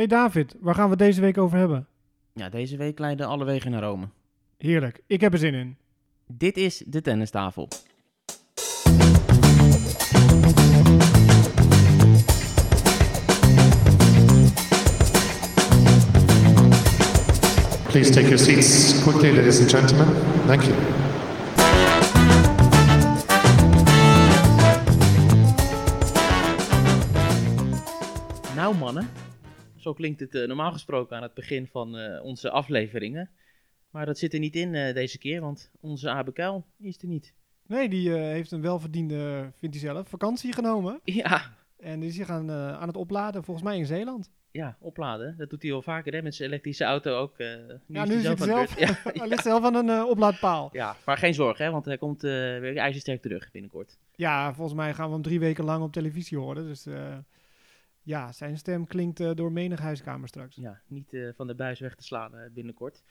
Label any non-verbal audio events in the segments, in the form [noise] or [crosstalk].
Hey David, waar gaan we deze week over hebben? Ja, deze week leiden alle wegen naar Rome. Heerlijk, ik heb er zin in. Dit is de tennistafel. Please take your seats quickly, ladies and gentlemen. Thank you. Nou mannen, zo klinkt het eh, normaal gesproken aan het begin van eh, onze afleveringen. Maar dat zit er niet in eh, deze keer, want onze Abe Kuil is er niet. Nee, die heeft een welverdiende, vindt hij zelf, vakantie genomen. Ja, En die is zich aan, aan het opladen, volgens mij in Zeeland. ja, opladen. Dat doet hij wel vaker hè, met zijn elektrische auto ook. eh, ja, nu hij zit hij zelf, beurt. Ja, [laughs] hij ligt zelf aan een eh, oplaadpaal. ja, maar geen zorgen, hè, want hij komt eh, weer ijzersterk terug binnenkort. Ja, volgens mij gaan we hem drie weken lang op televisie horen. Dus ja, zijn stem klinkt eh, door menig huiskamer straks. Ja, niet eh, van de buis weg te slaan eh, binnenkort.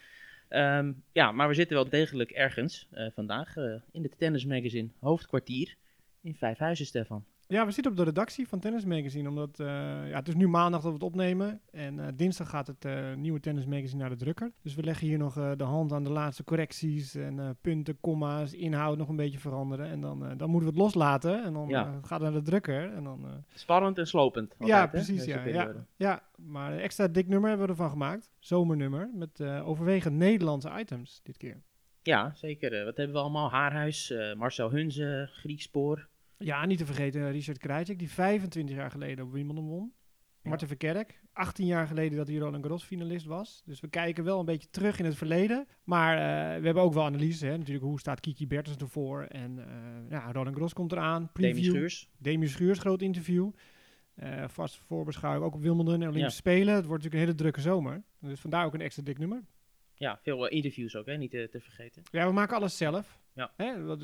Ehm, ja, maar we zitten wel degelijk ergens vandaag in het Tennis Magazine hoofdkwartier in Vijfhuizen, Stefan. Ja, we zitten op de redactie van Tennis Magazine, omdat eh, ja, het is nu maandag dat we het opnemen. En eh, dinsdag gaat het eh, nieuwe Tennis Magazine naar de drukker. Dus we leggen hier nog de hand aan de laatste correcties en punten, comma's, inhoud nog een beetje veranderen. En dan, dan moeten we het loslaten en dan Ja. gaat het naar de drukker. En dan, Spannend en slopend. altijd, ja, precies. Ja, ja, ja, maar een extra dik nummer hebben we ervan gemaakt. Zomernummer met overwegend Nederlandse items dit keer. Ja, zeker. Wat hebben we allemaal? Haarhuis, Marcel Hunze, Griekspoor. Ja, niet te vergeten eh, Richard Krajcek, die 25 jaar geleden op Wimbledon won. Ja. Marten Verkerk, 18 jaar geleden dat hij Roland Garros finalist was. Dus we kijken wel een beetje terug in het verleden. Maar eh, we hebben ook wel analyse, hè. natuurlijk hoe staat Kiki Bertens ervoor. En eh, ja, Roland Garros komt eraan, Demi preview. Schuurs. Demi Schuurs, groot interview. Eh vast voorbeschouwing ook op Wimbledon en Olympische Ja. Spelen. Het wordt natuurlijk een hele drukke zomer. Dus vandaar ook een extra dik nummer. Ja, veel interviews ook, hè? niet te vergeten. Ja, we maken alles zelf. Ja. Hè? Dat,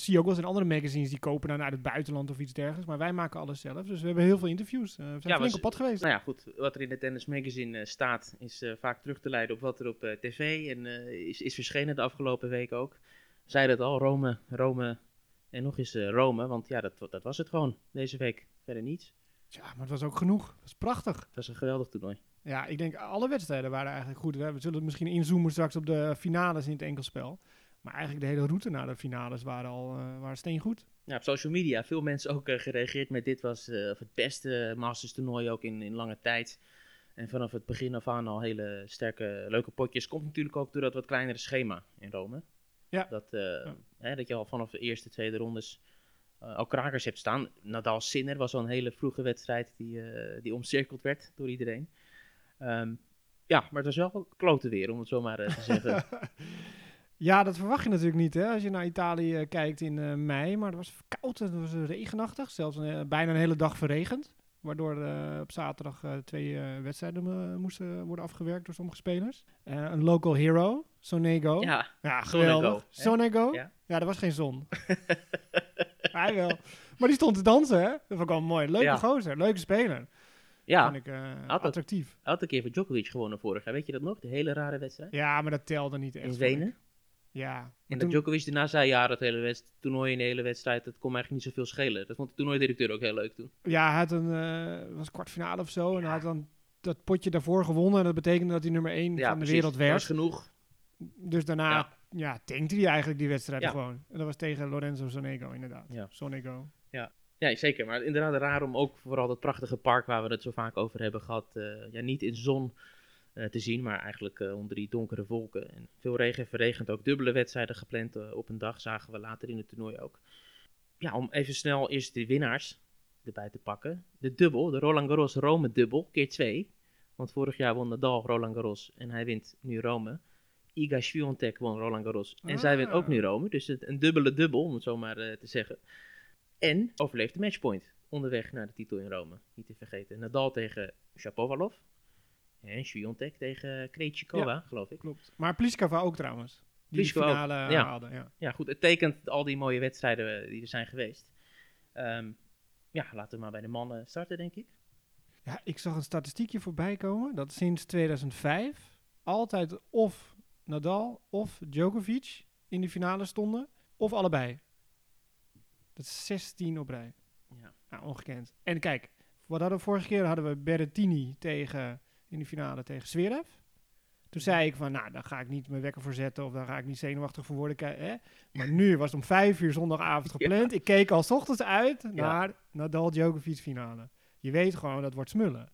zie je ook wel eens in andere magazines die kopen dan uit het buitenland of iets dergelijks. Maar wij maken alles zelf. Dus we hebben heel veel interviews. Eh, we zijn Ja, flink op pad geweest. Nou ja, goed. Wat er in het Tennis Magazine eh, staat, is eh, vaak terug te leiden op wat er op tv en is, is verschenen de afgelopen week ook. Zei dat al, Rome, Rome en nog eens Rome. Want ja, dat, dat was het gewoon deze week. Verder niets. Ja, maar het was ook genoeg. Het was prachtig. Het was een geweldig toernooi. Ja, ik denk alle wedstrijden waren eigenlijk goed. We zullen misschien inzoomen straks op de finales in het enkelspel. Maar eigenlijk de hele route naar de finales waren al eh waren steengoed. Ja, op social media veel mensen ook eh, gereageerd met dit was eh, het beste Masters toernooi ook in, in lange tijd. En vanaf het begin af aan al hele sterke, leuke potjes. Komt natuurlijk ook door dat wat kleinere schema in Rome. Ja. Dat, Hè, dat je al vanaf de eerste, tweede rondes al krakers hebt staan. Nadal Sinner was al een hele vroege wedstrijd die, die omcirkeld werd door iedereen. Ehm, ja, maar het was wel klote weer, om het zo maar te zeggen. [laughs] Ja, dat verwacht je natuurlijk niet hè, als je naar Italië eh, kijkt in eh, mei. Maar het was koud en het was regenachtig. Zelfs een, eh, bijna een hele dag verregend. Waardoor op zaterdag twee wedstrijden moesten worden afgewerkt door sommige spelers. Een local hero, Sonego. ja, Ja, geweldig. Sonego? Ja. Ja. er was geen zon. [laughs] Hij wel. Maar die stond te dansen, hè? Dat vond ik wel mooi. Leuke Ja. gozer, leuke speler. ja. Ik eh, Altijd. attractief. Had een keer voor Djokovic gewonnen vorig jaar. Weet je dat nog? De hele rare wedstrijd. Ja, maar dat telde niet echt. in Wenen. Ja. En dat Djokovic daarna zei, ja, dat hele wedst- toernooi in de hele wedstrijd, dat kon me eigenlijk niet zoveel schelen. Dat vond de toernooidirecteur ook heel leuk toen. Ja, hij had een eh, was kwartfinale of zo. En hij had dan dat potje daarvoor gewonnen. En dat betekende dat hij nummer 1 Ja, van de precies. wereld werd. was genoeg. Dus daarna Ja. ja. tankte hij eigenlijk die wedstrijd Ja. gewoon. En dat was tegen Lorenzo Sonego inderdaad. Ja. Sonego. Ja, zeker. Maar inderdaad raar om ook vooral dat prachtige park waar we het zo vaak over hebben gehad, eh, ja, niet in zon te zien, maar eigenlijk eh, onder die donkere wolken. En veel regen verregend ook. Dubbele wedstrijden gepland eh, op een dag, zagen we later in het toernooi ook. Ja, om even snel eerst de winnaars erbij te pakken. De dubbel, de Roland Garros Rome dubbel, keer twee. Want vorig jaar won Nadal Roland Garros en hij wint nu Rome. Iga Swiatek won Roland Garros en zij wint ook Ah. nu Rome. Dus het, een dubbele dubbel, om het zo maar eh, te zeggen. En overleeft de matchpoint onderweg naar de titel in Rome. Niet te vergeten. Nadal tegen Shapovalov. En Swiatek tegen Krejcikova, geloof ik. Klopt. Maar Pliskova ook trouwens. Die Pliskova ook, finale ja. haalde. Ja. Ja, goed. Het tekent al die mooie wedstrijden eh, die er zijn geweest. Ehm, ja, laten we maar bij de mannen starten, denk ik. Ja, ik zag een statistiekje voorbij komen dat sinds 2005 altijd of Nadal of Djokovic in de finale stonden, of allebei. Dat is 16 op rij. Ja. Nou, ongekend. En kijk, wat hadden we vorige keer? Hadden we Berrettini tegen, in de finale tegen Zverev. Toen zei ik van, nou, daar ga ik niet mijn wekker voor zetten of daar ga ik niet zenuwachtig voor worden. Hè? Maar nu was het om vijf uur zondagavond [laughs] gepland. Ik keek al 's ochtends uit naar Nadal Djokovic finale. Je weet gewoon, dat wordt smullen.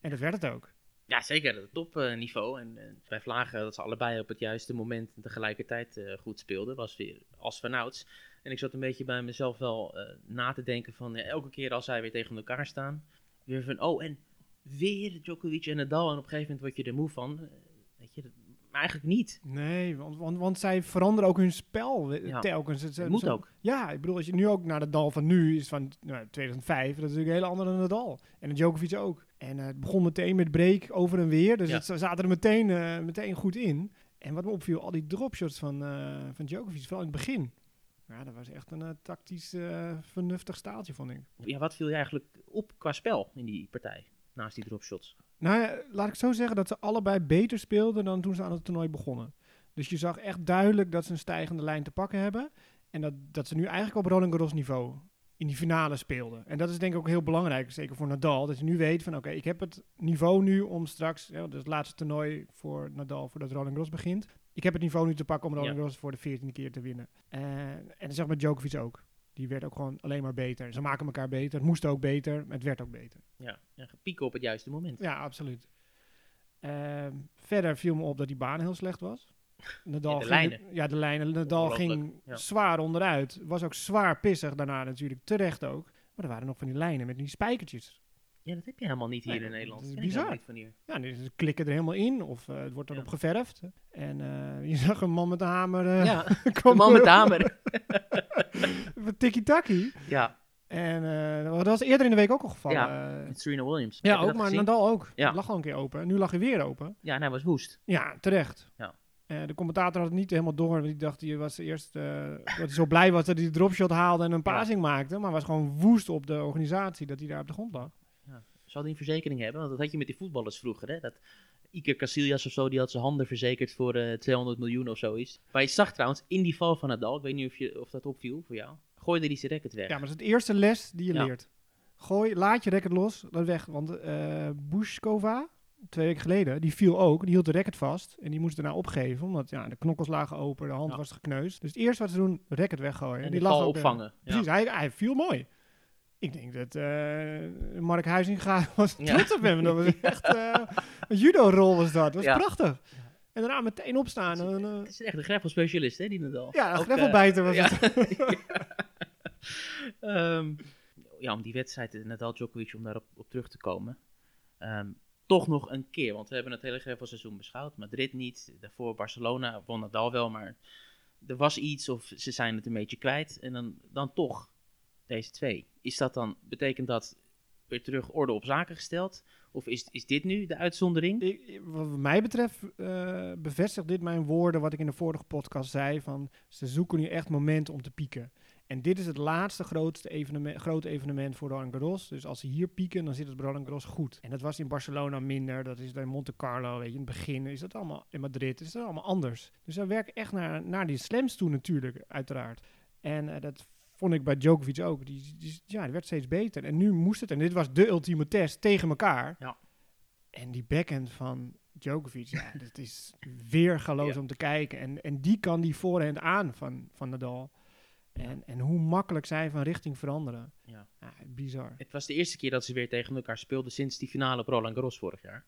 En dat werd het ook. Ja, zeker. Topniveau. en eh, wij vlagen dat ze allebei op het juiste moment en tegelijkertijd eh, goed speelden. Was weer als vanouds. En ik zat een beetje bij mezelf wel eh, na te denken van elke keer als zij weer tegen elkaar staan. Weer van, oh en weer Djokovic en Nadal. En op een gegeven moment word je er moe van. weet je, maar eigenlijk niet. Nee, want, want, want zij veranderen ook hun spel Ja. telkens. Het, Het moet ook. Ja, ik bedoel, als je nu ook naar de Dal van nu is van nou, 2005, dat is natuurlijk een hele andere Nadal. En de Djokovic ook. En eh, het begon meteen met break over en weer, dus Ja. het, ze zaten er meteen, eh, meteen goed in. En wat me opviel, al die dropshots van, eh van Djokovic, vooral in het begin. Ja, dat was echt een eh, tactisch eh, vernuftig staaltje, vond ik. Ja, wat viel je eigenlijk op qua spel in die partij? Naast die dropshots. Nou, ja, laat ik zo zeggen dat ze allebei beter speelden dan toen ze aan het toernooi begonnen. Dus je zag echt duidelijk dat ze een stijgende lijn te pakken hebben. En dat, dat ze nu eigenlijk op Roland Garros niveau in die finale speelden. En dat is denk ik ook heel belangrijk, zeker voor Nadal. Dat je nu weet van oké, ik heb het niveau nu om straks, ja, dat is het laatste toernooi voor Nadal voordat Roland Garros begint. Ik heb het niveau nu te pakken om Roland Ja. Garros voor de veertiende keer te winnen. Eh, en dat zeg met Djokovic ook. Die werd ook gewoon alleen maar beter. Ze maken elkaar beter. Het moest ook beter. Het werd ook beter. Ja, ja pieken op het juiste moment. Ja, absoluut. Ehm, verder viel me op dat die baan heel slecht was. [laughs] Nadal de lijnen. Ja, de lijnen. Nadal ging ja. zwaar onderuit. Was ook zwaar pissig daarna natuurlijk. Terecht ook. Maar er waren nog van die lijnen met die spijkertjes. Ja, dat heb je helemaal niet hier Nee, in dat Nederland. is bizar. niet van hier. Ja, ze klikken er helemaal in. Of eh, het wordt erop Ja. geverfd. En eh, [laughs] je zag een man met een hamer. eh Ja, [laughs] de kwam man met de hamer. [laughs] Tiki-taki. Ja, En dat was eerder in de week ook al gevallen. Ja, met Serena Williams. ja ook, maar? Nadal ook. Ja. Het lag al een keer open. En nu lag hij weer open. Ja, en hij was woest. Ja, terecht. Ja. De commentator had het niet helemaal door. Want die dacht, hij was eerst eh, dat hij zo blij was dat hij de dropshot haalde en een Ja. passing maakte. Maar was gewoon woest op de organisatie dat hij daar op de grond lag. Zou die een verzekering hebben? Want dat had je met die voetballers vroeger, hè? Dat Iker Casillas of zo, die had zijn handen verzekerd voor eh 200 miljoen of zoiets. Maar je zag trouwens, in die val van Nadal, ik weet niet of, je, of dat opviel voor jou, gooide hij zijn racket weg. Ja, maar dat is de eerste les die je Ja. leert. Gooi, laat je racket los, laat weg. Want eh Bushkova, twee weken geleden, die viel ook. Die hield de racket vast en die moest daarna opgeven. Omdat ja, de knokkels lagen open, de hand Ja. was gekneusd. Dus het eerste wat ze doen, racket weggooien. en die die lag eh, opvangen. Ja. Precies, hij, hij viel mooi. Ik denk dat eh, Mark Huizinga [laughs] was Ja. trots op hem. Dat was [laughs] echt eh, een judo-rol was dat. Dat was Ja. prachtig. En daarna meteen opstaan. En, eh, Het is echt een greffel-specialist, hè, die Nadal. ja, een greffelbijter was ja. het. [laughs] Ehm, ja, om die wedstrijd, Nadal Djokovic, om daarop op terug te komen. Ehm, toch nog een keer, want we hebben het hele greffelseizoen beschouwd. Madrid niet, daarvoor Barcelona won Nadal wel, maar er was iets of ze zijn het een beetje kwijt. En dan, dan toch deze twee. Is dat dan, betekent dat weer terug orde op zaken gesteld? Of is, is dit nu de uitzondering? Wat mij betreft eh, bevestigt dit mijn woorden wat ik in de vorige podcast zei. Van, ze zoeken nu echt momenten om te pieken. En dit is het laatste grootste evenement, grote evenement voor Roland Garros. Dus als ze hier pieken, dan zit het Roland Garros goed. En dat was in Barcelona minder. Dat is in Monte Carlo, weet je. In het begin is dat allemaal, in Madrid is dat allemaal anders. Dus zij werken echt naar, naar die slams toe natuurlijk, uiteraard. En eh, dat vond ik bij Djokovic ook. Die, die, ja, die werd steeds beter. En nu moest het, en dit was de ultieme test tegen elkaar. Ja. En die backhand van Djokovic, ja, [laughs] dat is weergaloos Ja. om te kijken. En, en die kan die voorhand aan van, van Nadal. En, en hoe makkelijk zij van richting veranderen. Ja. bizar. Het was de eerste keer dat ze weer tegen elkaar speelden sinds die finale op Roland Garros vorig jaar.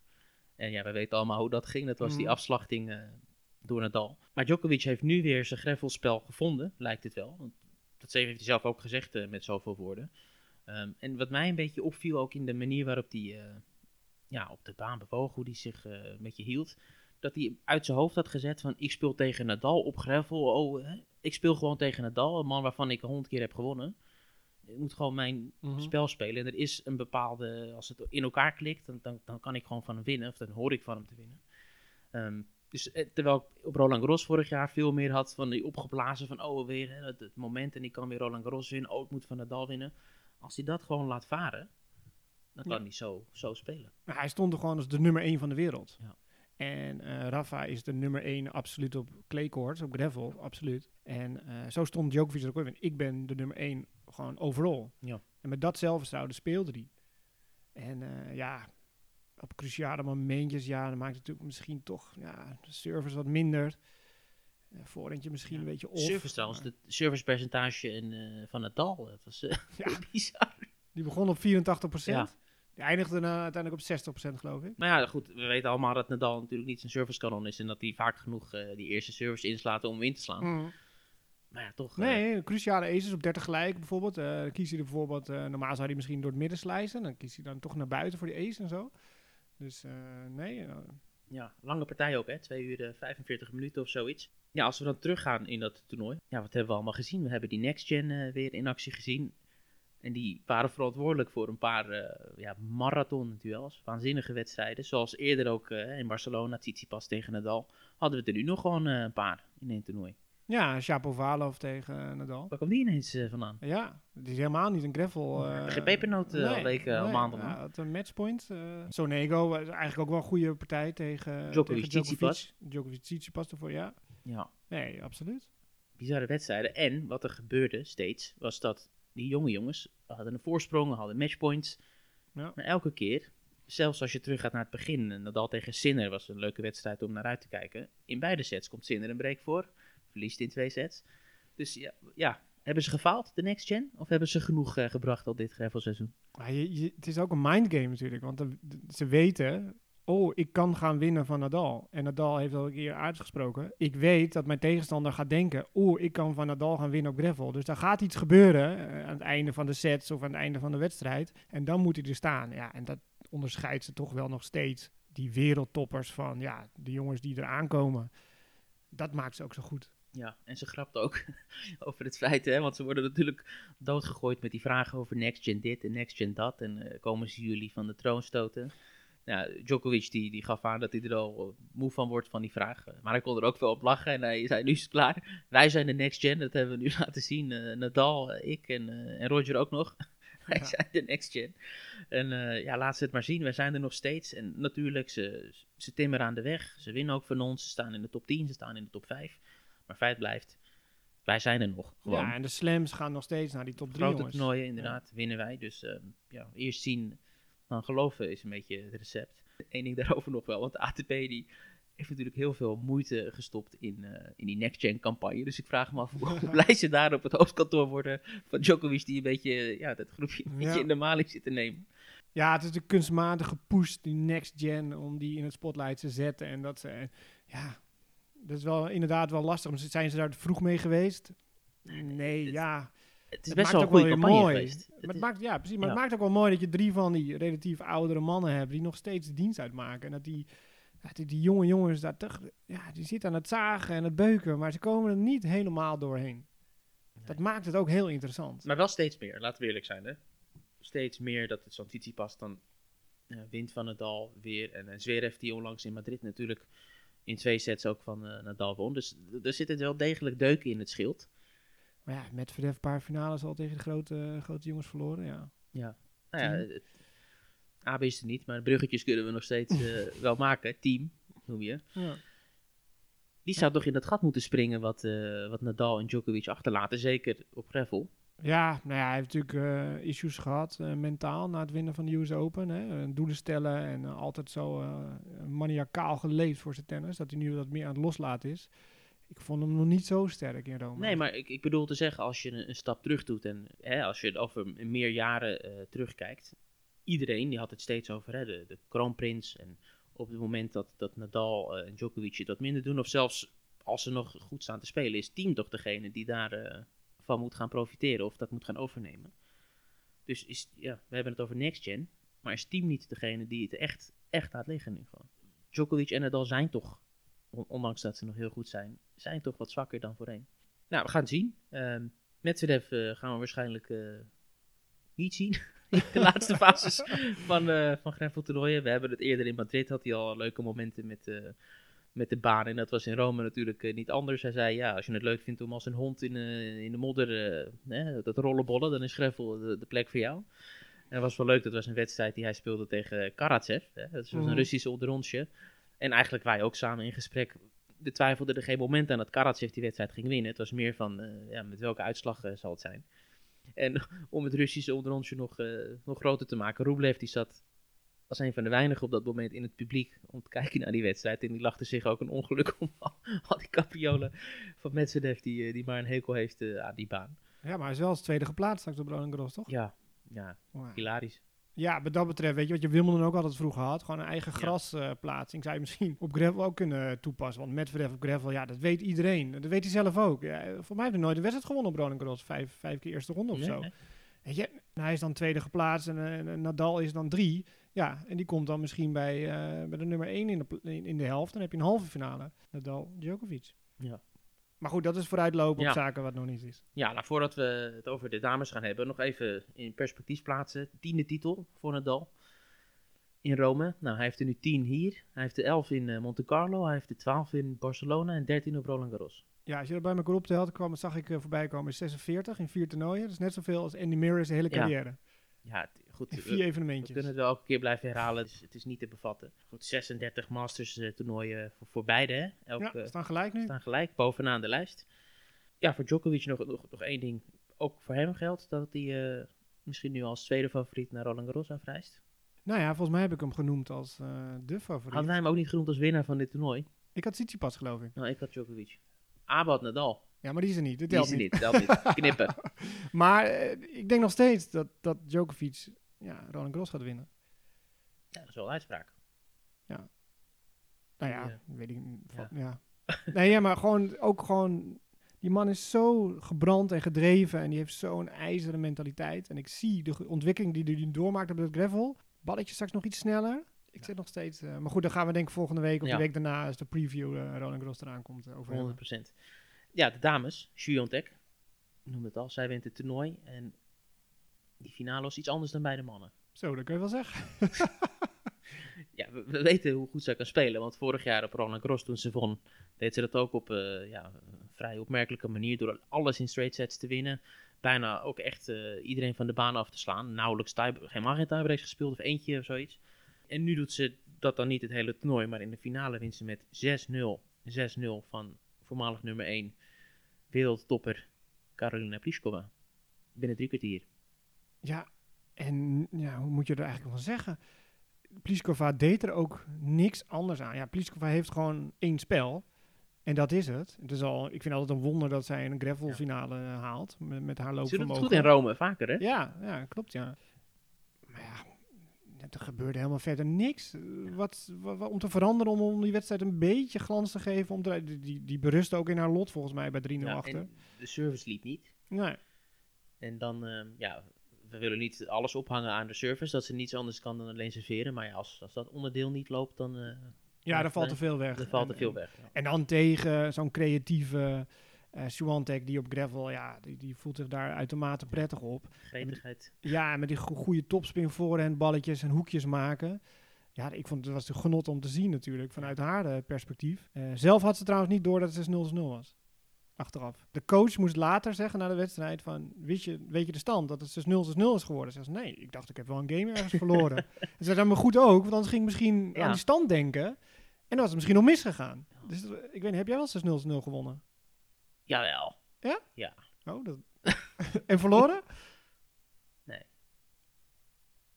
En ja, we weten allemaal hoe dat ging. Dat was die Mhm. afslachting eh, door Nadal. Maar Djokovic heeft nu weer zijn greffelspel gevonden, lijkt het wel. Want dat heeft hij zelf ook gezegd eh, met zoveel woorden. Ehm, en wat mij een beetje opviel, ook in de manier waarop hij eh, ja, op de baan bewoog, hoe hij zich eh, een beetje hield. Dat hij uit zijn hoofd had gezet van ik speel tegen Nadal op greffel. Oh, hè, ik speel gewoon tegen Nadal, een man waarvan ik honderd keer heb gewonnen. Ik moet gewoon mijn Mhm. spel spelen. En er is een bepaalde, als het in elkaar klikt, dan, dan, dan kan ik gewoon van hem winnen. Of dan hoor ik van hem te winnen. Ehm, dus eh, terwijl ik op Roland Garros vorig jaar veel meer had van die opgeblazen van, oh weer hè, het, het moment en ik kan weer Roland Garros winnen. Oh, ik moet van Nadal winnen. Als hij dat gewoon laat varen, dan kan Ja. hij zo, zo spelen. Maar hij stond er gewoon als de nummer 1 van de wereld. Ja. En eh, Rafa is de nummer 1 absoluut op claycourts, op gravel, absoluut. En eh, zo stond Djokovic er ook in. Ik ben de nummer 1 gewoon overal. Ja. En met dat zelfvertrouwen speelde hij. En ja, op cruciale momentjes, ja, dan maakt het natuurlijk misschien toch ja, de service wat minder. Uh, voorentje misschien Ja. een beetje off. Service trouwens, het servicepercentage in, eh, van Nadal, dat was eh, Ja. [laughs] bizar. Die begon op 84 Ja. Die eindigde eh, uiteindelijk op 60% geloof ik. Maar ja, goed, we weten allemaal dat Nadal natuurlijk niet zijn servicekanon is en dat hij vaak genoeg eh, die eerste service inslaat om in te slaan. Mm. Maar ja, toch. eh, Nee, cruciale aces op 30 gelijk bijvoorbeeld. eh dan kiest hij er bijvoorbeeld, eh, normaal zou hij misschien door het midden slijzen. Dan kiest hij dan toch naar buiten voor die ace en zo. Dus eh, nee, eh, Ja, lange partij ook, hè? 2 uur eh, 45 minuten of zoiets. Ja, als we dan teruggaan in dat toernooi. Ja, wat hebben we allemaal gezien? We hebben die Next Gen eh, weer in actie gezien. En die waren verantwoordelijk voor een paar eh ja, marathon-duels. Waanzinnige wedstrijden. Zoals eerder ook eh, in Barcelona, Tsitsipas tegen Nadal. Hadden we er nu nog gewoon eh, een paar in één toernooi. Ja, Shapovalov tegen eh, Nadal. Waar kwam die ineens eh, vandaan? Ja, het is helemaal niet een gravel. Eh, geen pepernoot, eh, al weken, al nee, maanden Ja, had een matchpoint. Sonego was eigenlijk ook wel een goede partij tegen Djokovic, tegen Tsitsipas. Djokovic, Tsitsipas ervoor, ja. Ja, Nee, absoluut. bizarre wedstrijden. En wat er gebeurde steeds, was dat die jonge jongens hadden een voorsprong, hadden matchpoints. Ja. Maar elke keer, zelfs als je teruggaat naar het begin, en Nadal tegen Sinner was een leuke wedstrijd om naar uit te kijken. In beide sets komt Sinner een break voor, verliest in twee sets. Dus ja, ja hebben ze gefaald, de next gen? Of hebben ze genoeg eh, gebracht al dit gravelseizoen? Maar je, je- het is ook een mindgame natuurlijk. Want ze weten, oh, ik kan gaan winnen van Nadal. En Nadal heeft al een keer uitgesproken. Ik weet dat mijn tegenstander gaat denken, oh, ik kan van Nadal gaan winnen op gravel. Dus daar gaat iets gebeuren eh, aan het einde van de sets of aan het einde van de wedstrijd. En dan moet hij er staan. Ja, en dat onderscheidt ze toch wel nog steeds. Die wereldtoppers van, ja, de jongens die er aankomen. Dat maakt ze ook zo goed. Ja, en ze grapt ook [laughs] over het feit, hè, want ze worden natuurlijk doodgegooid met die vragen over next gen dit en next gen dat. En eh, komen ze jullie van de troon stoten? Nou, Djokovic die, die gaf aan dat hij er al eh, moe van wordt van die vragen. Maar hij kon er ook wel op lachen en hij zei, nu is het klaar. Wij zijn de next gen, dat hebben we nu [laughs] laten zien. Eh, Nadal, eh, ik en, eh, en Roger ook nog. [laughs] Wij Ja. zijn de next gen. En eh, ja, laat ze het maar zien. Wij zijn er nog steeds. En natuurlijk, ze, ze timmeren aan de weg. Ze winnen ook van ons. Ze staan in de top 10, ze staan in de top 5. Maar feit blijft, wij zijn er nog. Gewoon. Ja, en de slams gaan nog steeds naar die top drie, Grote jongens. toernooien, inderdaad, winnen wij. Dus ehm, ja, eerst zien, dan geloven is een beetje het recept. Eén ding daarover nog wel, want de ATP die heeft natuurlijk heel veel moeite gestopt in, eh, in die next-gen campagne. Dus ik vraag me af hoe, [laughs] blij ze daar op het hoofdkantoor worden van Djokovic, die een beetje ja, dat groepje een beetje Ja. in de maling zit te nemen. Ja, het is de kunstmatig gepusht, die next gen, om die in het spotlight te zetten. En dat ze, eh, ja, dat is wel inderdaad wel lastig. Maar Zijn ze daar vroeg mee geweest? Nee, het- ja. Het is Het best maakt wel een goede campagne mooi. geweest. Maar Het het is- maakt, ja, precies. Maar ja. het maakt ook wel mooi dat je drie van die relatief oudere mannen hebt die nog steeds dienst uitmaken. En dat die, die, die jonge jongens daar toch, ja, die zitten aan het zagen en het beuken, maar ze komen er niet helemaal doorheen. Dat maakt het ook heel interessant. Maar wel steeds meer, laten we eerlijk zijn. Hè? Steeds meer dat het zo'n Tsitsipas dan wint van Nadal weer. En, en Zverev die onlangs in Madrid natuurlijk in twee sets ook van eh, Nadal won. Dus er zitten wel degelijk deuken in het schild. Maar ja, met Verdef een paar finales al tegen de grote, grote jongens verloren, ja. Nou ja, Team. het, AB is er niet, maar bruggetjes kunnen we nog steeds eh, [laughs] wel maken. Team, noem je. ja. Die zou toch in dat gat moeten springen wat, eh, wat Nadal en Djokovic achterlaten. Zeker op gravel. Ja, nou ja, hij heeft natuurlijk eh, issues gehad eh, mentaal na het winnen van de US Open. Hè. Eh, Doelen stellen en altijd zo maniacaal geleefd voor zijn tennis. Dat hij nu wat meer aan het loslaten is. Ik vond hem nog niet zo sterk in Rome. Nee, maar ik, ik bedoel te zeggen, als je een, stap terug doet en hè, als je over meer jaren terugkijkt. Iedereen die had het steeds over hè, de, kroonprins. En op het moment dat, dat Nadal en Djokovic wat minder doen, of zelfs als ze nog goed staan te spelen, is team toch degene die daarvan van moet gaan profiteren of dat moet gaan overnemen. Dus is, ja, we hebben het over next gen, maar is team niet degene die het echt, echt laat liggen nu gewoon. Djokovic en Nadal zijn toch, on- ondanks dat ze nog heel goed zijn, zijn toch wat zwakker dan voorheen. Nou, we gaan het zien. Ehm Medvedev eh, gaan we waarschijnlijk eh, niet zien. [laughs] in de laatste fases [laughs] van, eh van toernooien. We hebben het eerder in Madrid, had hij al leuke momenten met, met de baan. En dat was in Rome natuurlijk eh, niet anders. Hij zei, ja, als je het leuk vindt om als een hond in, eh, in de modder eh, dat rollenbollen, dan is gravel de, de plek voor jou. En dat was wel leuk, dat was een wedstrijd die hij speelde tegen Karatsev. Hè. Dat was Mhm. een Russische onderrondje. En eigenlijk wij ook samen in gesprek de twijfelde er geen moment aan dat Karatsev die wedstrijd ging winnen. Het was meer van, eh, ja, met welke uitslag zal het zijn. En [laughs] om het Russische onderrondje nog, nog groter te maken, Rublev die zat was een van de weinigen op dat moment in het publiek om te kijken naar die wedstrijd. En die lachte zich ook een ongeluk om [laughs] al, die capriolen van Medvedev die, eh, die maar een hekel heeft eh, aan die baan. Ja, maar hij is wel als tweede geplaatst straks op Roland toch? Ja, ja, Wow. hilarisch. Ja, wat dat betreft, weet je wat je Wimbledon ook altijd vroeger had? Gewoon een eigen Ja. grasplaatsing. zou je misschien op gravel ook kunnen toepassen. Want Medvedev op gravel, ja, dat weet iedereen. Dat weet hij zelf ook. Ja, voor mij heeft hij nooit een wedstrijd gewonnen op Roland Garros. Vijf, vijf keer eerste ronde of Nee, zo. nee. Weet je, hij is dan tweede geplaatst en, eh, en Nadal is dan drie. Ja, en die komt dan misschien bij, eh, bij de nummer één in de, in, de helft. Dan heb je een halve finale. Nadal, Djokovic. Ja. Maar goed, dat is vooruitlopen Ja. op zaken wat nog niet is. Ja, nou voordat we het over de dames gaan hebben, nog even in perspectief plaatsen. Tiende titel voor Nadal in Rome. Nou, hij heeft er nu 10 hier. Hij heeft er 11 in eh, Monte Carlo. Hij heeft er 12 in Barcelona en 13 op Roland Garros. Ja, als je dat bij elkaar optelt, kwam, zag ik eh, voorbij komen, is 46 in vier toernooien. Dat is net zoveel als Andy Murray zijn hele Ja. carrière. Ja, het- goed. We- vier We evenementjes. kunnen het wel elke keer blijven herhalen. Het is, het is niet te bevatten. Goed, 36 Masters eh, toernooien voor, voor beide. Hè? Elk, ja, staan gelijk nu. staan gelijk bovenaan de lijst. Ja, voor Djokovic nog, nog, nog één ding. Ook voor hem geldt dat hij eh, misschien nu als tweede favoriet naar Roland Garros afreist. Nou ja, volgens mij heb ik hem genoemd als eh, de favoriet. Hadden wij hem ook niet genoemd als winnaar van dit toernooi? Ik had Tsitsipas, geloof ik. Nou, ik had Djokovic. Abe had Nadal. Ja, maar die is er niet. Dit Die is er niet. niet. Telt niet. [laughs] Knippen. Maar ik denk nog steeds dat, dat Djokovic ja, Roland Garros gaat winnen. Ja, dat is wel een uitspraak. Nou ja, Ja. weet ik niet. van- Ja. [laughs] nee, ja, maar gewoon, ook gewoon... Die man is zo gebrand en gedreven en die heeft zo'n ijzeren mentaliteit. En ik zie de ontwikkeling die hij doormaakt op het gravel. Balletje straks nog iets sneller. Ik zit nog steeds... eh, maar goed, dan gaan we denk ik volgende week of Ja. de week daarna... als de preview eh, Roland Garros eraan komt eh, over hebben. 100%. Ja, de dames. Shuontek. Ik noemde het al. Zij wint het toernooi. En die finale was iets anders dan bij de mannen. Zo, dat kun je wel zeggen. [laughs] Ja, we, we weten hoe goed zij kan spelen. Want vorig jaar op Roland Garros toen ze won, deed ze dat ook op eh, ja, een vrij opmerkelijke manier. Door alles in straight sets te winnen. Bijna ook echt eh, iedereen van de baan af te slaan. Nauwelijks helemaal geen tiebreaks gespeeld of eentje of zoiets. En nu doet ze dat dan niet het hele toernooi. Maar in de finale wint ze met 6-0. 6-0 van voormalig nummer 1 wereldtopper Karolina Pliskova. Binnen drie kwartier. Ja, en ja, hoe moet je er eigenlijk van zeggen? Pliskova deed er ook niks anders aan. Ja, Pliskova heeft gewoon één spel. En dat is het. het is al, ik vind altijd een wonder dat zij een gravel Ja. finale eh, haalt. Met, met haar Ze doet het goed in Rome, vaker hè? Ja, ja, klopt ja. Maar ja, er gebeurde helemaal verder niks. Eh, Wat, wa- wa- om te veranderen, om, om die wedstrijd een beetje glans te geven. Om te, die, die, die berust ook in haar lot volgens mij bij 3-0 Ja, achter. de service liep niet. Nee. En dan, ehm, ja, we willen niet alles ophangen aan de service, dat ze niets anders kan dan alleen serveren. Maar ja, als, als dat onderdeel niet loopt, dan, eh Ja, daar valt nee, te veel weg. valt En- er veel weg. Ja. En dan tegen zo'n creatieve eh Swiatek die op gravel, ja, die, die voelt zich daar uitermate prettig op. Gretigheid. Ja, met die go- goede topspin voorhand, balletjes en hoekjes maken. Ja, ik vond het was een genot om te zien natuurlijk, vanuit haar eh, perspectief. Eh, zelf had ze trouwens niet door dat het 6-0 was. Achteraf. De coach moest later zeggen na de wedstrijd van, weet je, weet je de stand dat het 6-0 6-0 is geworden? Ze zei, nee, ik dacht ik heb wel een game ergens [laughs] verloren. en ze zei, dan maar goed ook, want anders ging ik misschien Ja. aan die stand denken. En dan was het misschien nog misgegaan. Dus eh, ik weet niet, heb jij wel 6-0 6-0 gewonnen? Jawel. Oh, dat... [laughs] en verloren? [laughs] Nee.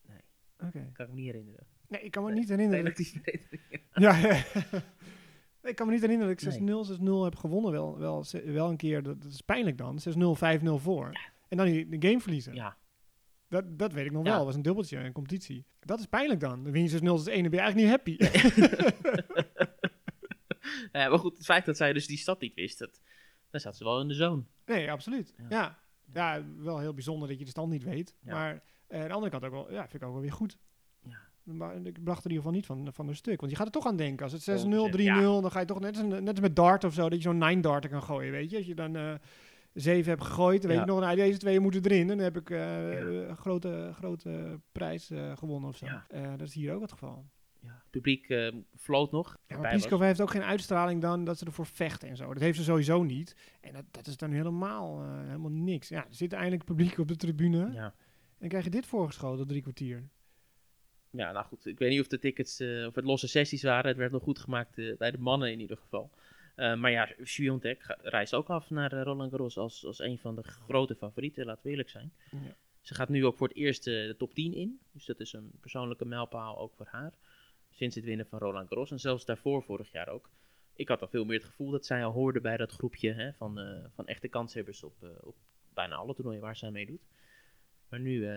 Nee. Oké. Kan ik me niet herinneren. Nee, ik kan me Nee, niet herinneren. Relatief. Ja, ja. Ik kan me niet herinneren dat ik Nee. 6-0, 6-0 heb gewonnen. Wel, wel, wel een keer, dat, dat is pijnlijk dan. 6-0, 5-0 voor. En dan die, de game verliezen. Ja, Dat, dat weet ik nog Ja. wel. Dat was een dubbeltje in een competitie. Dat is pijnlijk dan. Dan win je 6-0 als 1 en ben je eigenlijk niet happy. [laughs] Eh, maar goed, het feit dat zij dus die stad niet wist, dat, dan zat ze wel in de zone. nee, absoluut. Ja. Ja. Ja. wel heel bijzonder dat je de stand niet weet. Ja. Maar eh, aan de andere kant ook wel, ja, vind ik ook wel weer goed. Maar ik bracht er in ieder geval niet van, van een stuk. Want je gaat er toch aan denken. Als het 6-0, 3-0, 100%, ja. dan ga je toch net als, net als met dart of zo, dat je zo'n 9 darter kan gooien, weet je. Als je dan eh 7 hebt gegooid, dan weet Ja. je nog, nou, deze twee moeten erin. Dan heb ik eh, Ja. een grote, grote prijs eh, gewonnen of zo. Dat is hier ook het geval. Ja. Het publiek floot nog. Ja, maar Pliskova heeft ook geen uitstraling dan dat ze ervoor vechten en zo. Dat heeft ze sowieso niet. En dat, dat is dan helemaal, helemaal niks. Ja, er zit eindelijk publiek op de tribune. En dan krijg je dit voorgeschoten, drie kwartier. Ja, nou goed. Ik weet niet of de tickets, eh, of het losse sessies waren. Het werd nog goed gemaakt eh, bij de mannen in ieder geval. Eh, maar ja, Swiatek reist ook af naar Roland Garros als, als een van de grote favorieten, laten we eerlijk zijn. Ja. Ze gaat nu ook voor het eerst de top 10 in. Dus dat is een persoonlijke mijlpaal ook voor haar. Sinds het winnen van Roland Garros. En zelfs daarvoor, vorig jaar ook. Ik had al veel meer het gevoel dat zij al hoorde bij dat groepje hè, van, van echte kanshebbers op, op bijna alle toernooien waar zij aan meedoet. Maar nu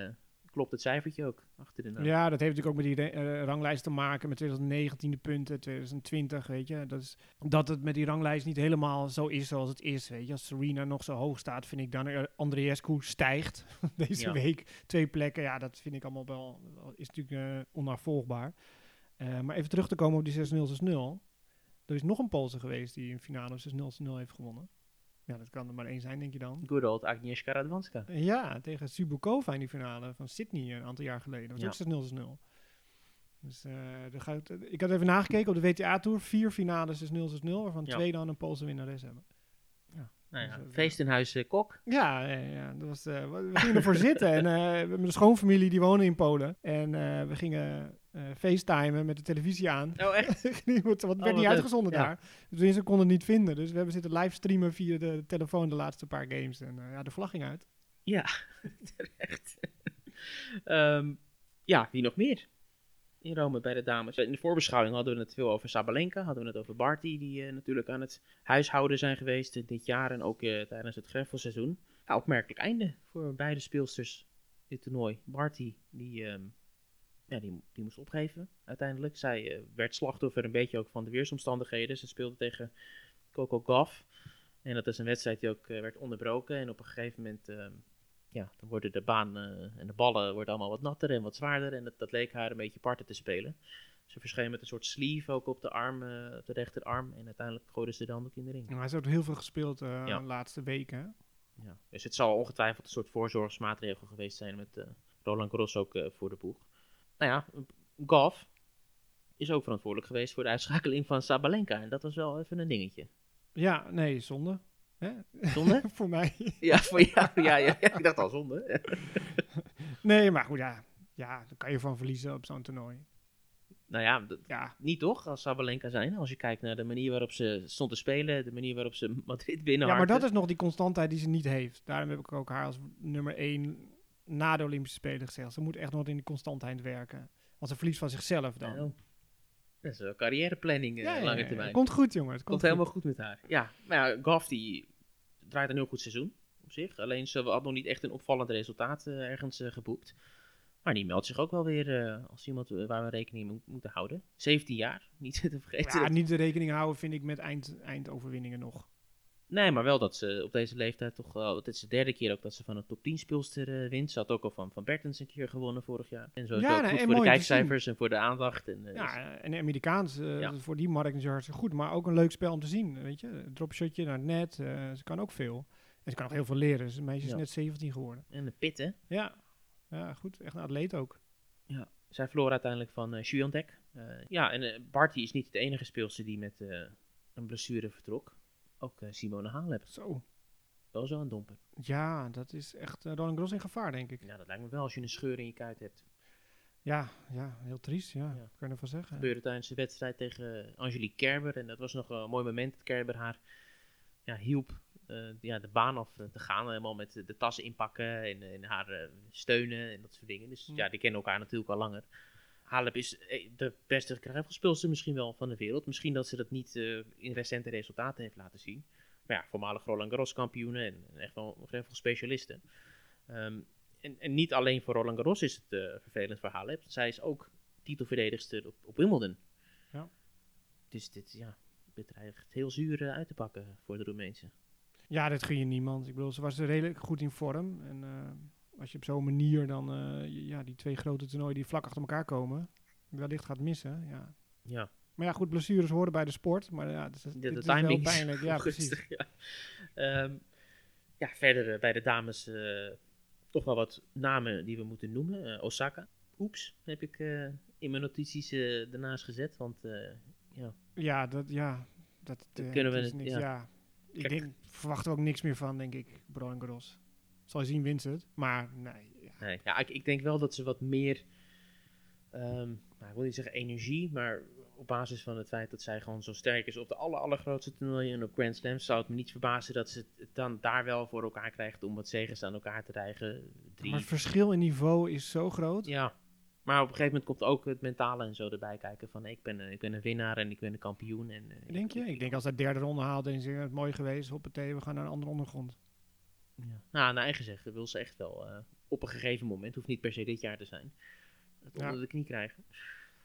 klopt het cijfertje ook achter de naam. Ja, dat heeft natuurlijk ook met die eh, ranglijst te maken met 2019 punten, 2020, weet je. Dat, is, dat het met die ranglijst niet helemaal zo is zoals het is, weet je. Als Serena nog zo hoog staat, vind ik dan uh, Andreescu stijgt [laughs] deze Ja. week twee plekken. Ja, dat vind ik allemaal wel, is natuurlijk eh, onnavolgbaar. Eh, maar even terug te komen op die 6-0, 6-0. Er is nog een Poolse geweest die een finale 6-0, 6-0 heeft gewonnen. Ja, dat kan er maar één zijn, denk je dan. Good old Agnieszka Radwanska. Ja, tegen Subukova in die finale van Sydney een aantal jaar geleden. Dat was Ja. ook 6-0, 6-0. Dus eh, er gaat, ik had even nagekeken op de WTA-tour. Vier finales 6-0, 6-0, waarvan Ja. twee dan een Poolse winnares hebben. Nou ja, Dus, eh, feest in huis eh, Kok. Ja, ja, ja dat was, eh, we gingen ervoor zitten. En eh mijn schoonfamilie die wonen in Polen. En eh, we gingen eh facetimen met de televisie aan. Oh, echt? [laughs] Want het werd wat niet leuk. uitgezonden Ja. daar. Dus we konden het niet vinden. Dus we hebben zitten livestreamen via de telefoon de laatste paar games. En eh, ja, de vlag ging uit. Ja, [laughs] terecht. [laughs] Ehm, ja, wie nog meer? In Rome bij de dames. In de voorbeschouwing hadden we het veel over Sabalenka. Hadden we het over Barty, die eh, natuurlijk aan het huishouden zijn geweest dit jaar. En ook tijdens het greffelseizoen. Ja, opmerkelijk einde voor beide speelsters dit toernooi. Barty, die, ehm, ja, die, die moest opgeven uiteindelijk. Zij eh, werd slachtoffer een beetje ook van de weersomstandigheden. Ze speelde tegen Coco Gauff. En dat is een wedstrijd die ook eh, werd onderbroken. En op een gegeven moment, ehm, ja, dan worden de baan eh, en de ballen worden allemaal wat natter en wat zwaarder. En dat, dat leek haar een beetje parten te spelen. Ze verscheen met een soort sleeve ook op de arm, op de rechterarm. En uiteindelijk gooide ze dan ook in de ring. Maar hij heeft heel veel gespeeld Ja. de laatste weken. Ja. Dus het zal ongetwijfeld een soort voorzorgsmaatregel geweest zijn met Roland Garros ook voor de boeg. Nou ja, Golf is ook verantwoordelijk geweest voor de uitschakeling van Sabalenka. En dat was wel even een dingetje. Ja, nee, zonde. Hè? Zonde? [laughs] Voor mij. [laughs] ja, voor jou. Ja, ja, ja, ik dacht al zonde. [laughs] nee, maar goed, ja. Ja, daar kan je van verliezen op zo'n toernooi. nou ja, Ja, niet toch als Sabalenka zijn. Als je kijkt naar de manier waarop ze stond te spelen, de manier waarop ze Madrid ja, binnenharkte. maar dat is nog die constantheid die ze niet heeft. Daarom heb ik ook haar als nummer één na de Olympische Spelen gezegd. Ze moet echt nog in die constantheid werken. Want ze verliest van zichzelf dan. Nou, dat is een carrièreplanning eh, lange ja, termijn. Het komt goed, jongen. Het Komt komt, helemaal goed met haar. Ja, maar ja, Goff die draait een heel goed seizoen op zich. Alleen ze had nog niet echt een opvallend resultaat eh, ergens eh, geboekt. Maar die meldt zich ook wel weer als iemand waar we rekening mee mo- moeten houden. 17 jaar, niet [laughs] te vergeten. Ja, niet de rekening houden vind ik met eind, eindoverwinningen nog. Nee, maar wel dat ze op deze leeftijd toch wel... Het is de derde keer ook dat ze van een top 10 speelster eh, wint. Ze had ook al van, van Bertens een keer gewonnen vorig jaar. En zo is Ja, het ook nee, goed en voor de kijkcijfers en voor de aandacht. En, eh, dus- Ja, en Amerikaans, eh, Ja. voor die markt is hartstikke goed. Maar ook een leuk spel om te zien, weet je. Dropshotje naar het net, eh, ze kan ook veel. En ze kan ook heel veel leren. Ze meisje is Ja. net 17 geworden. en de pit, hè. Ja, ja goed. Echt een atleet ook. Zij verloor uiteindelijk van uh. Eh, ja, en eh, Barty is niet de enige speelster die met eh, een blessure vertrok. Ook eh, Simone Halep. Zo. Wel zo een domper. Ja, dat is echt uh, Roland Garros in gevaar, denk ik. Ja, dat lijkt me wel als je een scheur in je kuit hebt. Ja, ja heel triest, ja. Ja. Kan je ervan zeggen. gebeurde tijdens de wedstrijd tegen Angelique Kerber. En dat was nog een mooi moment dat Kerber haar ja, hielp eh, ja, de baan af eh, te gaan. Helemaal met de tassen inpakken en, en haar eh, steunen en dat soort dingen. Dus Hm. ja, die kennen elkaar natuurlijk al langer. Halep is eh, de beste gravelspeelster misschien wel van de wereld. Misschien dat ze dat niet eh, in recente resultaten heeft laten zien. Maar ja, voormalig Roland Garros kampioenen en echt wel gravelspecialisten. Ehm en, en niet alleen voor Roland Garros is het eh, vervelend voor Halep. Zij is ook titelverdedigster op, op Wimbledon. Ja. Dus dit ja, bedreigt heel zuur uit te pakken voor de Roemeense. Ja, dat gun je niemand. Ik bedoel, ze was redelijk goed in vorm. En als je op zo'n manier dan uh, ja, die twee grote toernooien die vlak achter elkaar komen, wellicht gaat missen. Ja. ja. Maar ja, goed, blessures horen bij de sport. Maar ja, het is, de, de dit timing is wel pijnlijk. Ja, precies. [laughs] Ja. Um, ja, verder uh, bij de dames uh, toch wel wat namen die we moeten noemen. Uh, Osaka, Oeps, heb ik in mijn notities ernaast gezet. Want ja. Ja, dat, ja, dat, dat kunnen we niks. Ja. ja. Ik denk, verwachten we ook niks meer van, denk ik, Roland Garros. Zal je zien, wint ze het. Maar nee. Ja, nee, ja ik, ik, denk wel dat ze wat meer, um, nou, ik wil niet zeggen energie, maar op basis van het feit dat zij gewoon zo sterk is op de aller, allergrootste toernooien en op Grand Slams, zou het me niet verbazen dat ze het dan daar wel voor elkaar krijgt om wat zegens aan elkaar te rijgen. Drie. Maar het verschil in niveau is zo groot. Ja, maar op een gegeven moment komt ook het mentale en zo erbij kijken van ik ben, eh, ik ben een winnaar en ik ben een kampioen. En, eh, Denk je? Ik denk als hij derde ronde haalt, dan is het mooi geweest. Hoppatee, we gaan naar een andere ondergrond. Ja. Nou, naar eigen zeggen wil ze echt wel eh, op een gegeven moment, hoeft niet per se dit jaar te zijn, het Ja. onder de knie krijgen.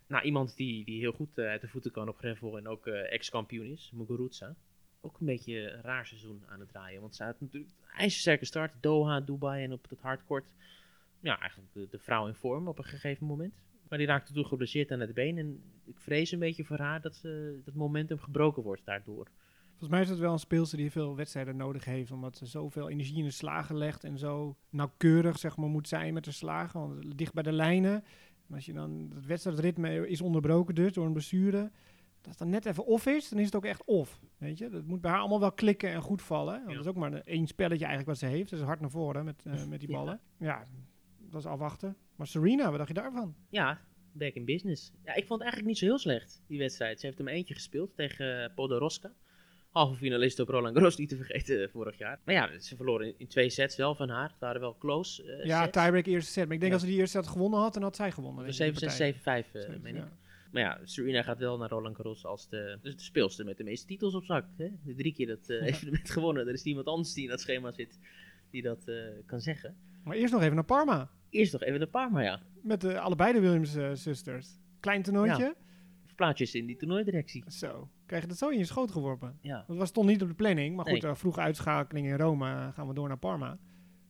Nou, iemand die, die heel goed eh, uit de voeten kan op gravel en ook eh, ex-kampioen is, Muguruza. Ook een beetje een raar seizoen aan het draaien, want ze had natuurlijk ijzersterke start, Doha, Dubai en op het hardcourt. Ja, eigenlijk de, de vrouw in vorm op een gegeven moment. Maar die raakte toen geblesseerd aan het been en ik vrees een beetje voor haar dat ze, dat momentum gebroken wordt daardoor. Volgens mij is het wel een speelster die veel wedstrijden nodig heeft. Omdat ze zoveel energie in de slagen legt. En zo nauwkeurig zeg maar, moet zijn met de slagen. Want dicht bij de lijnen. En als je dan het wedstrijdritme is onderbroken dus door een blessure. Dat het dan net even off is, dan is het ook echt off. Weet je? Dat moet bij haar allemaal wel klikken en goed vallen. Want. Dat is ook maar een- één spelletje eigenlijk wat ze heeft. Dus hard naar voren met, eh, met die ballen. Ja. dat is afwachten. Maar Serena, wat dacht je daarvan? Ja, back in business. Ja, ik vond het eigenlijk niet zo heel slecht, die wedstrijd. Ze heeft maar eentje gespeeld tegen uh, Podoroska. Halve finalist op Roland Garros, niet te vergeten, eh, vorig jaar. Maar ja, ze verloren in, in twee sets wel van haar. Het waren wel close eh, ja, tiebreak eerste set. Maar ik denk Ja. als ze die eerste set gewonnen had, dan had zij gewonnen. Dus denk ik, 7 die 6 partij. 7 5 eh, meen ik. Maar ja, Serena gaat wel naar Roland Garros als de, dus de speelster met de meeste titels op zak. Hè? De drie keer dat evenement gewonnen. Er is niemand anders die in dat schema zit die dat kan zeggen. Maar eerst nog even naar Parma. Eerst nog even paar, maar ja. Met de, allebei de Williams-zusters. Klein toernooitje. Plaatjes in die toernooidirectie. Zo. Krijg je dat zo in je schoot geworpen? Ja, Dat was toch niet op de planning. Maar goed, Nee. eh, vroege uitschakeling in Rome. eh, gaan we door naar Parma.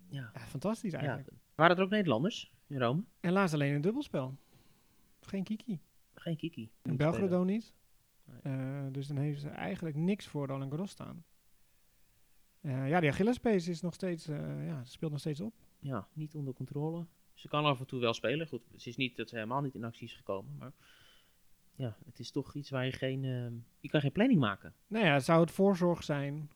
ja. Ja, fantastisch ja. eigenlijk. Waren er ook Nederlanders in Rome? Helaas alleen een dubbelspel. Geen Kiki. Geen Kiki. En Belgrado niet. Nee. Eh, dus dan heeft ze eigenlijk niks voor Roland Garros staan. Ja, die Achillespees is nog steeds, ja, speelt nog steeds op. Ja, niet onder controle. Ze kan af en toe wel spelen. Goed, het is niet dat ze helemaal niet in actie is gekomen. Maar ja, het is toch iets waar je geen... ehm, je kan geen planning maken. Nou ja, zou het voorzorg zijn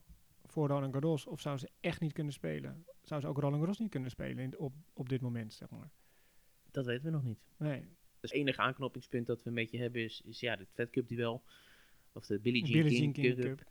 voor Roland Garros? Of zou ze echt niet kunnen spelen? Zou ze ook Roland Garros niet kunnen spelen in, op, op dit moment, zeg maar? Dat weten we nog niet. Nee. Dus het enige aanknopingspunt dat we een beetje hebben is, is ja, de Fed Cup duel. Of de Billie Jean, Billie King, King Cup. Cup.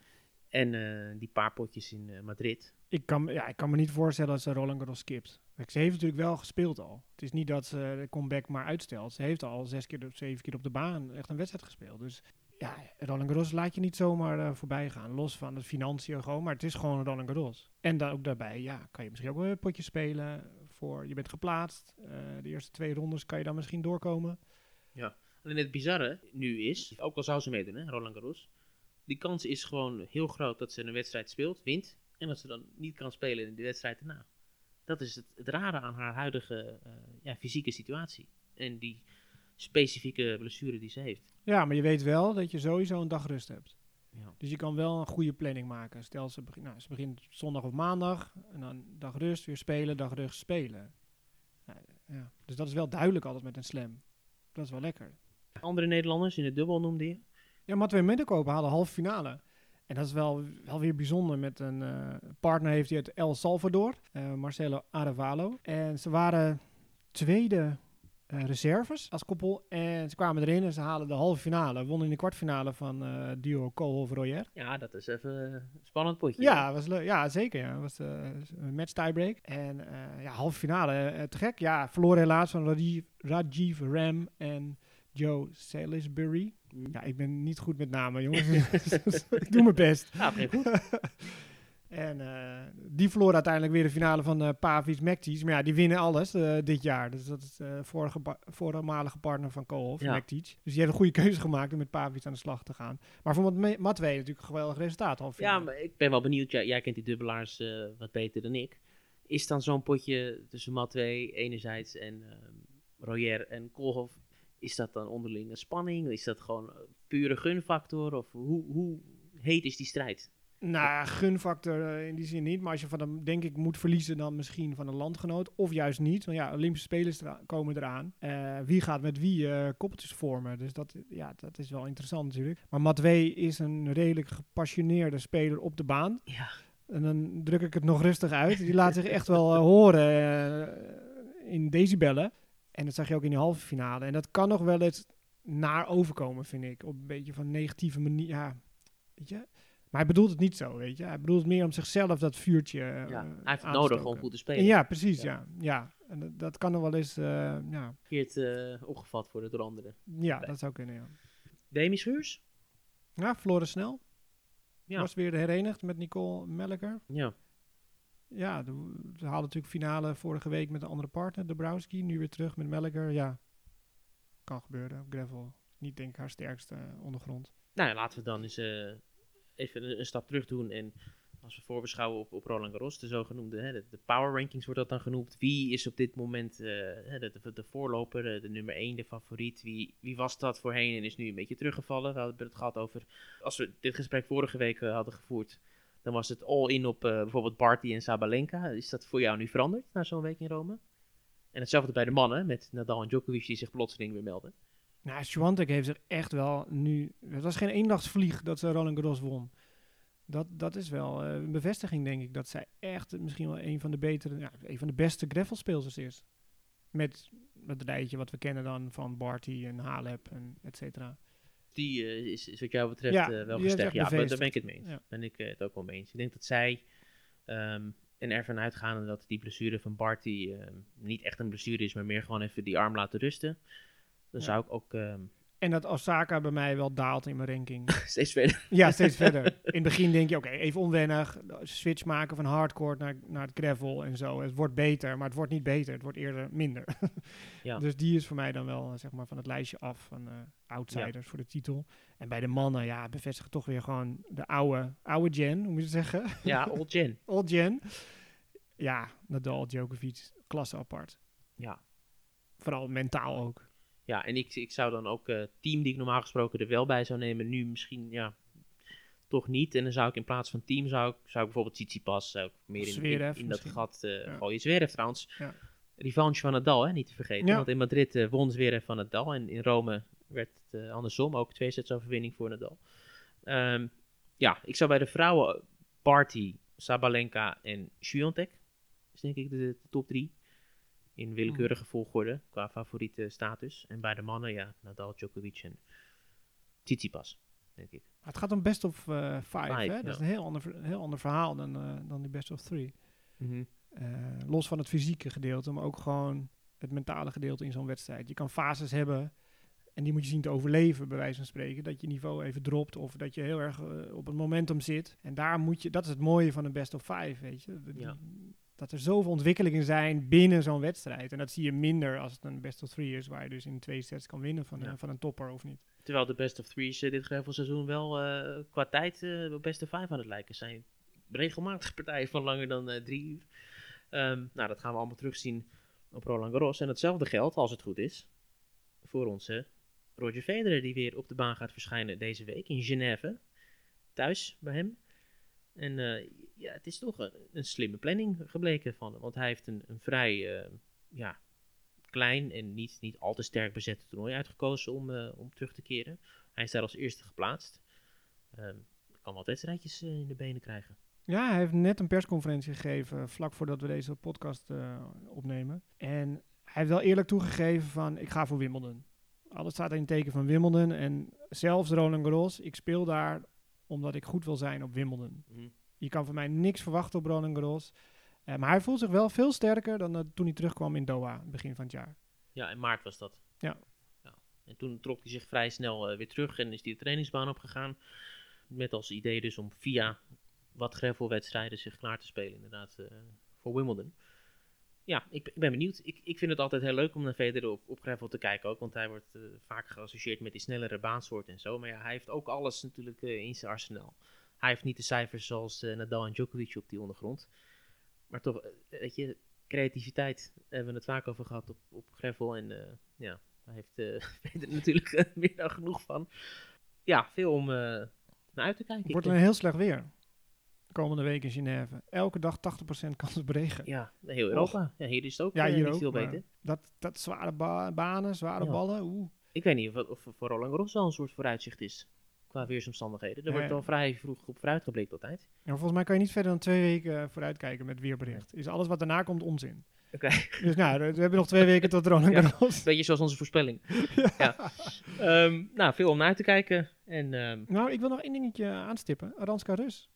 En eh, die paar potjes in eh, Madrid. Ik kan, ja, ik kan me niet voorstellen dat ze Roland Garros skipt. Ze heeft natuurlijk wel gespeeld al. Het is niet dat ze de comeback maar uitstelt. Ze heeft al zes keer, of zeven keer op de baan echt een wedstrijd gespeeld. Dus ja, Roland Garros laat je niet zomaar eh, voorbij gaan. Los van het financiën gewoon, maar het is gewoon Roland Garros. En dan ook daarbij, ja, kan je misschien ook wel een potje spelen. Voor, je bent geplaatst. eh, de eerste twee rondes kan je dan misschien doorkomen. Alleen het bizarre nu is, ook al zou ze meedoen, hè, Roland Garros. Die kans is gewoon heel groot dat ze een wedstrijd speelt, wint. En dat ze dan niet kan spelen in de wedstrijd erna. Dat is het, het rare aan haar huidige eh, ja, fysieke situatie. En die specifieke blessure die ze heeft. Ja, maar je weet wel dat je sowieso een dag rust hebt. Ja. Dus je kan wel een goede planning maken. Stel, ze, begin, nou, ze begint zondag of maandag. En dan dag rust, weer spelen, dag rust, spelen. Ja, ja. Dus dat is wel duidelijk altijd met een slam. Dat is wel lekker. Andere Nederlanders in het dubbel noemde je. Ja, Matwee Middenkopen haalde halve finale. En dat is wel, wel weer bijzonder. Met een eh, partner heeft hij uit El Salvador, eh, Marcelo Arevalo. En ze waren tweede eh, reserves als koppel. En ze kwamen erin en ze halen de halve finale. Wonnen in de kwartfinale van eh, duo Koolhof-Royer. Ja, dat is even een spannend potje. Ja, was leuk. Ja, zeker. Ja. was een match tiebreak. En ja, halve finale. te gek. Ja, verloren helaas van Rajiv, Rajiv Ram en Joe Salisbury. Mm. Ja, ik ben niet goed met namen, jongens. [laughs] ik doe mijn best. Nou, geen goed. En eh, die verloor uiteindelijk weer de finale van uh, Pavis Mektic. Maar ja, die winnen alles eh, dit jaar. Dus dat is de vorige voormalige partner van Koolhof, Ja. Mektic. Dus die heeft een goede keuze gemaakt om met Pavis aan de slag te gaan. Maar voor Mat- Matwee natuurlijk een geweldig resultaat. Ja, maar ik ben wel benieuwd. Jij, jij kent die dubbelaars eh, wat beter dan ik. Is dan zo'n potje tussen Matwee enerzijds en Royer en Koolhof... Is dat dan onderlinge spanning? Is dat gewoon eh, pure gunfactor? Of hoe, hoe heet is die strijd? Nou, gunfactor eh, in die zin niet. Maar als je van hem, denk ik, moet verliezen, dan misschien van een landgenoot. Of juist niet. Want ja, Olympische Spelen stra- komen eraan. Eh, wie gaat met wie koppeltjes vormen? Dus dat, ja, dat is wel interessant natuurlijk. Maar Matwee is een redelijk gepassioneerde speler op de baan. Ja. En dan druk ik het nog rustig uit. Die laat zich echt wel horen in decibellen. En dat zag je ook in die halve finale. En dat kan nog wel eens naar overkomen, vind ik. Op een beetje van negatieve manier. Ja, weet je. Maar hij bedoelt het niet zo, weet je. Hij bedoelt het meer om zichzelf dat vuurtje Ja, eh, hij heeft het aan te nodig om goed te En spelen. Ja, precies, Ja. ja. ja. En dat, dat kan nog wel eens, eh, ja. Verkeerd eh, opgevat worden door anderen. ja, Nee. dat zou kunnen, ja. Demi Schuurs? Ja, verloren snel. Ja. Was weer herenigd met Nicole Melleker. Ja. Ja, de- ze haalden natuurlijk finale vorige week met een andere partner, Dabrowski. Nu weer terug met Melleker. Ja, kan gebeuren gravel. Niet denk ik haar sterkste ondergrond. Nou ja, laten we dan eens eh, even een, stap terug doen. En als we voorbeschouwen op, op Roland Garros, de zogenoemde hè, de, de power rankings wordt dat dan genoemd. Wie is op dit moment eh, de, de, de voorloper, eh, de nummer 1, de favoriet? Wie, wie was dat voorheen en is nu een beetje teruggevallen? We hadden het gehad over, als we dit gesprek vorige week hadden gevoerd, dan was het all in op eh, bijvoorbeeld Barty en Sabalenka. Is dat voor jou nu veranderd na zo'n week in Rome? En hetzelfde bij de mannen, met Nadal en Djokovic die zich plotseling weer melden. Nou, Swiatek heeft zich echt wel nu... Het was geen eendagsvlieg dat ze Roland Garros won. Dat, dat is wel eh, een bevestiging, denk ik. Dat zij echt misschien wel een van de betere... Ja, een van de beste gravelspeelsters is. Met het rijtje wat we kennen dan van Barty en Halep en et cetera. Die eh, is, is wat jou betreft Ja, eh, wel gestegen. Ja, maar daar ben ik het mee eens. Ja. Ben ik eh, het ook wel mee eens. Ik denk dat zij, ehm, en ervan uitgaande dat die blessure van Barty ehm, niet echt een blessure is, maar meer gewoon even die arm laten rusten. Dan Ja. zou ik ook ehm, En dat Osaka bij mij wel daalt in mijn ranking. [laughs] steeds verder. Ja, steeds [laughs] verder. In het begin denk je, oké, even onwennig. Switch maken van hardcore naar, naar het gravel en zo. Het wordt beter, maar het wordt niet beter. Het wordt eerder minder. [laughs] Ja. Dus die is voor mij dan wel, eh, zeg maar, van het lijstje af van eh, outsiders voor de titel. En bij de mannen, ja, bevestigen toch weer gewoon de oude, oude gen, hoe moet je het zeggen? Ja, Old Jen. Old gen. Ja, Nadal, Djokovic, klasse apart. Ja. Vooral mentaal ook. Ja, en ik, ik zou dan ook het team die ik normaal gesproken er wel bij zou nemen, nu misschien ja, toch niet. En dan zou ik in plaats van team, zou ik, zou ik bijvoorbeeld Tsitsipas zou ik meer in, in, dat gat eh Ja. gooien. Zverev trouwens, Ja. revanche van Nadal, hè, niet te vergeten. Ja. Want in Madrid eh, won Zverev van Nadal en in Rome werd het eh, andersom, ook twee sets overwinning voor Nadal. Ehm, ja, ik zou bij de vrouwen Barty, Sabalenka en Swiatek, is denk ik de, de top drie. In willekeurige volgorde qua favoriete status. En bij de mannen, ja, Nadal, Djokovic en Tsitsipas, denk ik. Maar het gaat om best of eh, five, Five, hè? ja. Dat is een heel ander, heel ander verhaal dan, eh, dan die best of three. Mhm. Eh, los van het fysieke gedeelte, maar ook gewoon het mentale gedeelte in zo'n wedstrijd. Je kan fases hebben en die moet je zien te overleven, bij wijze van spreken. Dat je niveau even dropt of dat je heel erg eh, op het momentum zit. En daar moet je, dat is het mooie van een best of five, weet je. Ja. Dat er zoveel ontwikkelingen zijn binnen zo'n wedstrijd. En dat zie je minder als het een best of three is, waar je dus in twee sets kan winnen van, Ja. een, van een topper of niet. Terwijl de best of threes eh, dit gravelseizoen wel eh, qua tijd uh, best of five aan het lijken zijn. Regelmatig partijen van langer dan eh, drie uur. Ehm, nou, dat gaan we allemaal terugzien op Roland Garros. En hetzelfde geldt, als het goed is, voor onze Roger Federer, die weer op de baan gaat verschijnen deze week in Genève. Thuis bij hem. En eh, ja, het is toch een, een slimme planning gebleken van hem. Want hij heeft een, een vrij eh, ja, klein en niet, niet al te sterk bezette toernooi uitgekozen om, eh, om terug te keren. Hij is daar als eerste geplaatst. Ehm kan wat wedstrijdjes eh, in de benen krijgen. Ja, hij heeft net een persconferentie gegeven vlak voordat we deze podcast eh, opnemen. En hij heeft wel eerlijk toegegeven van ik ga voor Wimbledon. Alles staat in het teken van Wimbledon. En zelfs Roland Garros, ik speel daar omdat ik goed wil zijn op Wimbledon. Mhm. Je kan van mij niks verwachten op Roland Garros. Eh, maar hij voelt zich wel veel sterker dan eh, toen hij terugkwam in Doha, begin van het jaar. Ja, in maart was dat. Ja. ja. En toen trok hij zich vrij snel eh, weer terug en is hij de trainingsbaan opgegaan. Met als idee dus om via wat gravelwedstrijden zich klaar te spelen inderdaad voor Wimbledon. Ja, ik, ik ben benieuwd. Ik, ik vind het altijd heel leuk om naar Federer op, op gravel te kijken ook. Want hij wordt vaak geassocieerd met die snellere baansoorten en zo. Maar ja, hij heeft ook alles natuurlijk in zijn arsenaal. Hij heeft niet de cijfers zoals eh, Nadal en Djokovic op die ondergrond. Maar toch, eh, weet je, creativiteit hebben we het vaak over gehad op, op gravel. En eh, ja, daar heeft [laughs] Federer natuurlijk meer dan genoeg van. Ja, veel om naar uit te kijken. Het wordt een heel slecht weer. Komende week in Genève. Elke dag 80% kans op regen. Ja, heel Europa. Ja, hier is het ook Ja, hier ook. veel beter. Dat, dat zware ba- banen, zware Ja. ballen. Oeh. Ik weet niet of, of voor Roland Garros wel een soort vooruitzicht is. Qua weersomstandigheden. Er wordt al vrij vroeg op vooruitgeblikt altijd. Ja, volgens mij kan je niet verder dan twee weken eh, vooruitkijken met weerbericht. Is alles wat daarna komt onzin. Oké, [laughs] Dus nou, we hebben nog twee weken tot Roland Ja. Garros. beetje zoals onze voorspelling. [laughs] ja. Ehm, nou, veel om naar te kijken. En ehm, Nou, ik wil nog één dingetje aanstippen. Aranska Rus.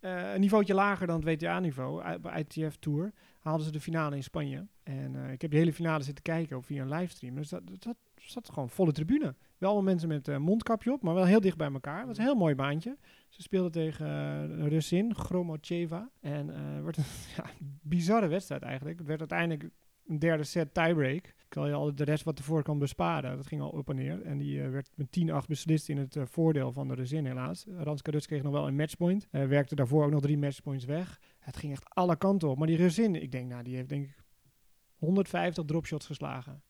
Eh, een niveautje lager dan het WTA-niveau. Bij ITF Tour haalden ze de finale in Spanje. En eh, ik heb de hele finale zitten kijken ook via een livestream. Dus dat, dat zat gewoon volle tribune. Wel allemaal mensen met eh, mondkapje op, maar wel heel dicht bij elkaar. Het was een heel mooi baantje. Ze speelden tegen eh, een Russin, Gromacheva. En eh, het werd een [laughs] ja, bizarre wedstrijd eigenlijk. Het werd uiteindelijk een derde set tiebreak. Ik zal je al de rest wat ervoor kan besparen. Dat ging al op en neer. En die eh, werd met 10-8 beslist in het eh, voordeel van de Russin helaas. Ranska kreeg nog wel een matchpoint. Eh, werkte daarvoor ook nog drie matchpoints weg. Het ging echt alle kanten op. Maar die Russin, ik denk, nou, die heeft denk ik 150 dropshots geslagen.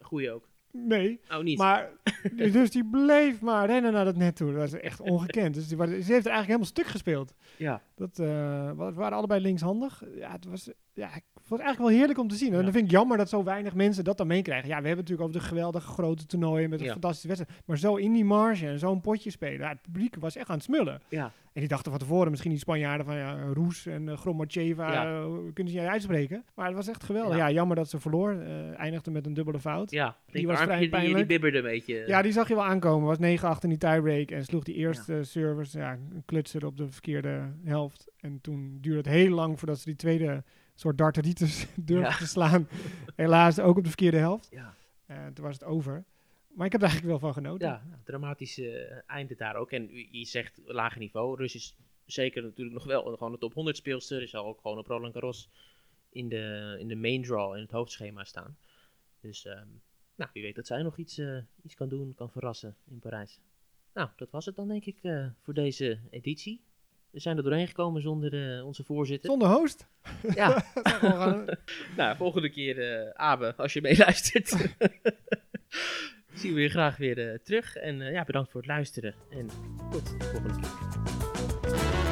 goeie ook. Nee, Oh, niet. maar [laughs] dus die bleef maar rennen naar dat net toe. Dat was echt ongekend. Dus die, ze heeft er eigenlijk helemaal stuk gespeeld. ja. Dat, eh, we waren allebei linkshandig. Ja, het was, ja, het eigenlijk wel heerlijk om te zien. En Ja. dan vind ik jammer dat zo weinig mensen dat dan meekrijgen. Ja, we hebben natuurlijk over de geweldige grote toernooien met een Ja. fantastische wedstrijd. Maar zo in die marge en zo'n potje spelen. Ja, het publiek was echt aan het smullen. Ja. En die dachten van tevoren misschien die Spanjaarden van ja, Roes en uh, Gromacheva Ja. eh, kunnen ze niet uitspreken. Maar het was echt geweldig. Ja. Ja, jammer dat ze verloor. eh, eindigde met een dubbele fout. Ja, Die was was vrij die, die, pijnlijk. bibberde een beetje. Ja, die zag je wel aankomen. Was 9-8 in die tiebreak en sloeg die eerste servers, ja, een klutser op de verkeerde helft. En toen duurde het heel lang voordat ze die tweede soort darteritis [laughs] durfden Ja. te slaan. Helaas ook op de verkeerde helft. ja, En toen was het over. Maar ik heb er eigenlijk wel van genoten. ja, nou, dramatisch eh, einde daar ook. En u- je zegt lager niveau. Rus is zeker natuurlijk nog wel gewoon een top 100 speelster. Is al ook gewoon op Roland Garros in de, in de main draw in het hoofdschema staan. Dus ehm, nou, wie weet dat zij nog iets, eh, iets kan doen, kan verrassen in Parijs. Nou, dat was het dan denk ik eh, voor deze editie. We zijn er doorheen gekomen zonder eh, onze voorzitter. Zonder host. Ja, [laughs] [laughs] nou, volgende keer, eh Abe, als je meeluistert, [laughs] zien we je graag weer eh, terug. En ja, bedankt voor het luisteren en tot de volgende keer.